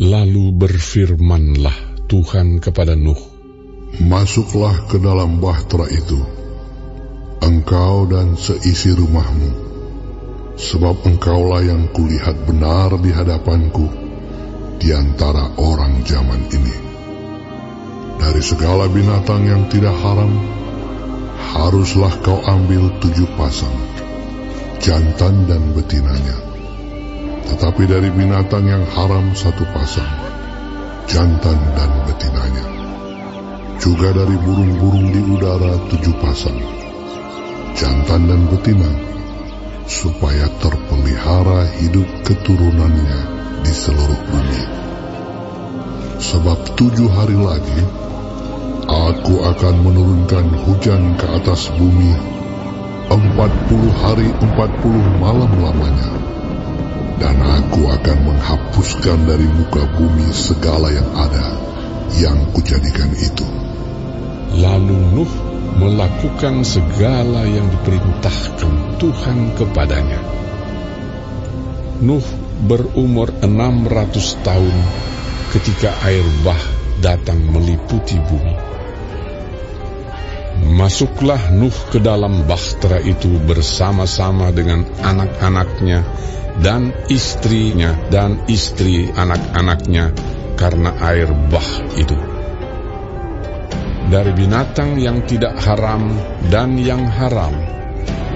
Lalu berfirmanlah Tuhan kepada Nuh, Masuklah ke dalam bahtera itu, engkau dan seisi rumahmu, sebab engkaulah yang kulihat benar di hadapanku di antara orang zaman ini. Dari segala binatang yang tidak haram, haruslah kau ambil tujuh pasang, jantan dan betinanya. Tetapi dari binatang yang haram satu pasang, jantan dan betinanya. Juga dari burung-burung di udara tujuh pasang, jantan dan betina, supaya terpelihara hidup keturunannya di seluruh bumi. Sebab tujuh hari lagi, aku akan menurunkan hujan ke atas bumi empat puluh hari empat puluh malam lamanya. Dan aku akan menghapuskan dari muka bumi segala yang ada yang kujadikan itu. Lalu Nuh melakukan segala yang diperintahkan Tuhan kepadanya. Nuh berumur 600 tahun ketika air bah datang meliputi bumi. Masuklah Nuh ke dalam bahtera itu bersama-sama dengan anak-anaknya dan istrinya dan istri anak-anaknya karena air bah itu. Dari binatang yang tidak haram dan yang haram,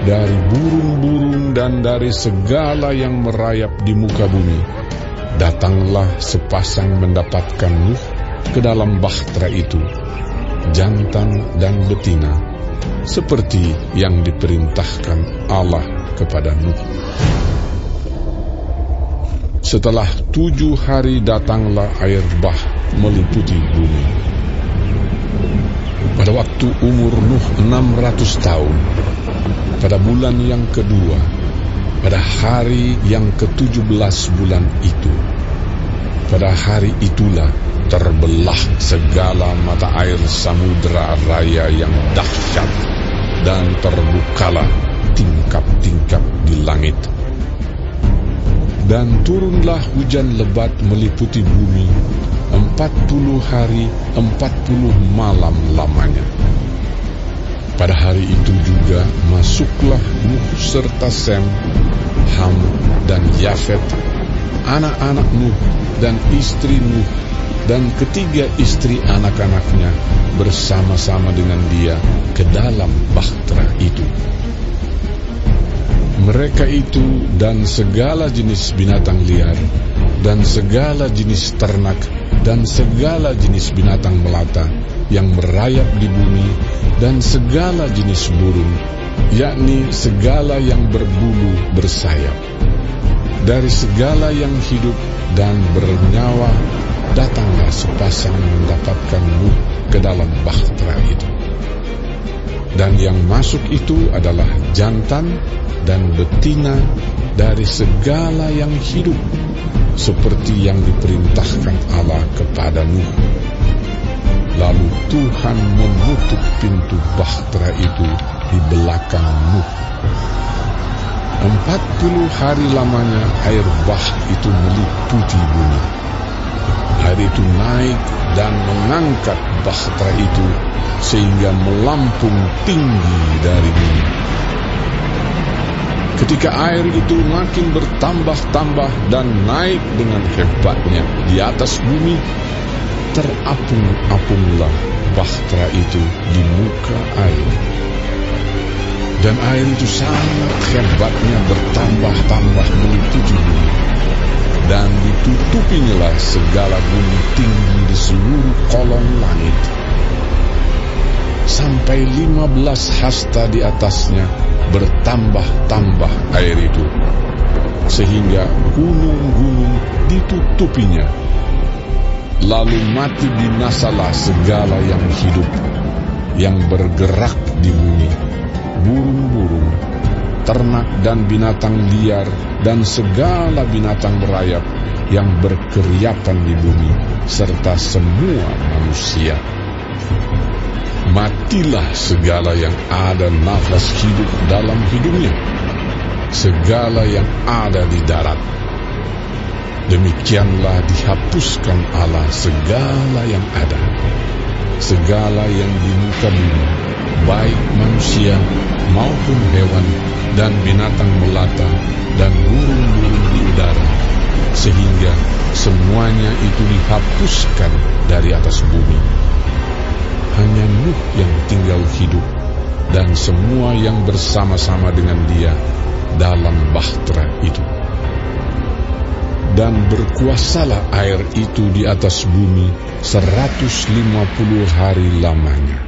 dari burung-burung dan dari segala yang merayap di muka bumi, datanglah sepasang mendapatkan Nuh ke dalam bahtera itu, jantan dan betina, seperti yang diperintahkan Allah kepada Nuh. Setelah tujuh hari datanglah air bah meliputi bumi. Pada waktu umur Nuh 600 tahun, pada bulan yang kedua, pada hari yang ke-17 bulan itu, pada hari itulah terbelah segala mata air samudera raya yang dahsyat dan terbukalah tingkap-tingkap di langit dan turunlah hujan lebat meliputi bumi empat puluh hari empat puluh malam lamanya. Pada hari itu juga masuklah Nuh serta Sem, Ham, dan Yafet, anak-anak Nuh dan istri Nuh, dan ketiga istri anak-anaknya bersama-sama dengan dia ke dalam bahtera itu. Mereka itu dan segala jenis binatang liar, dan segala jenis ternak, dan segala jenis binatang melata yang merayap di bumi, dan segala jenis burung, yakni segala yang berbulu bersayap. Dari segala yang hidup dan bernyawa, datanglah sepasang mendapatkan Nuh ke dalam bahtera itu. Dan yang masuk itu adalah jantan dan betina dari segala yang hidup, seperti yang diperintahkan Allah kepada Nuh. Lalu Tuhan menutup pintu bahtera itu di belakang Nuh. Empat puluh hari lamanya air bah itu meliputi bumi. Air itu naik dan mengangkat bahtera itu sehingga melampung tinggi dari bumi. Ketika air itu makin bertambah-tambah dan naik dengan hebatnya di atas bumi, terapung-apunglah bahtera itu di muka air. Dan air itu sangat hebatnya bertambah-tambah meliputi bumi. Dan ditutupinyalah segala bumi tinggi di seluruh kolong langit. Sampai lima belas hasta di atasnya bertambah-tambah air itu. Sehingga gunung-gunung ditutupinya. Lalu mati binasalah segala yang hidup, yang bergerak di bumi, burung-burung, ternak dan binatang liar, dan segala binatang berayap yang berkeriapan di bumi, serta semua manusia. Matilah segala yang ada nafas hidup dalam hidupnya, segala yang ada di darat, Demikianlah dihapuskan Allah segala yang ada, segala yang di muka bumi, baik manusia maupun hewan dan binatang melata dan burung-burung di udara, sehingga semuanya itu dihapuskan dari atas bumi. Hanya Nuh yang tinggal hidup dan semua yang bersama-sama dengan dia dalam bahtera itu. Dan berkuasalah air itu di atas bumi 150 hari lamanya.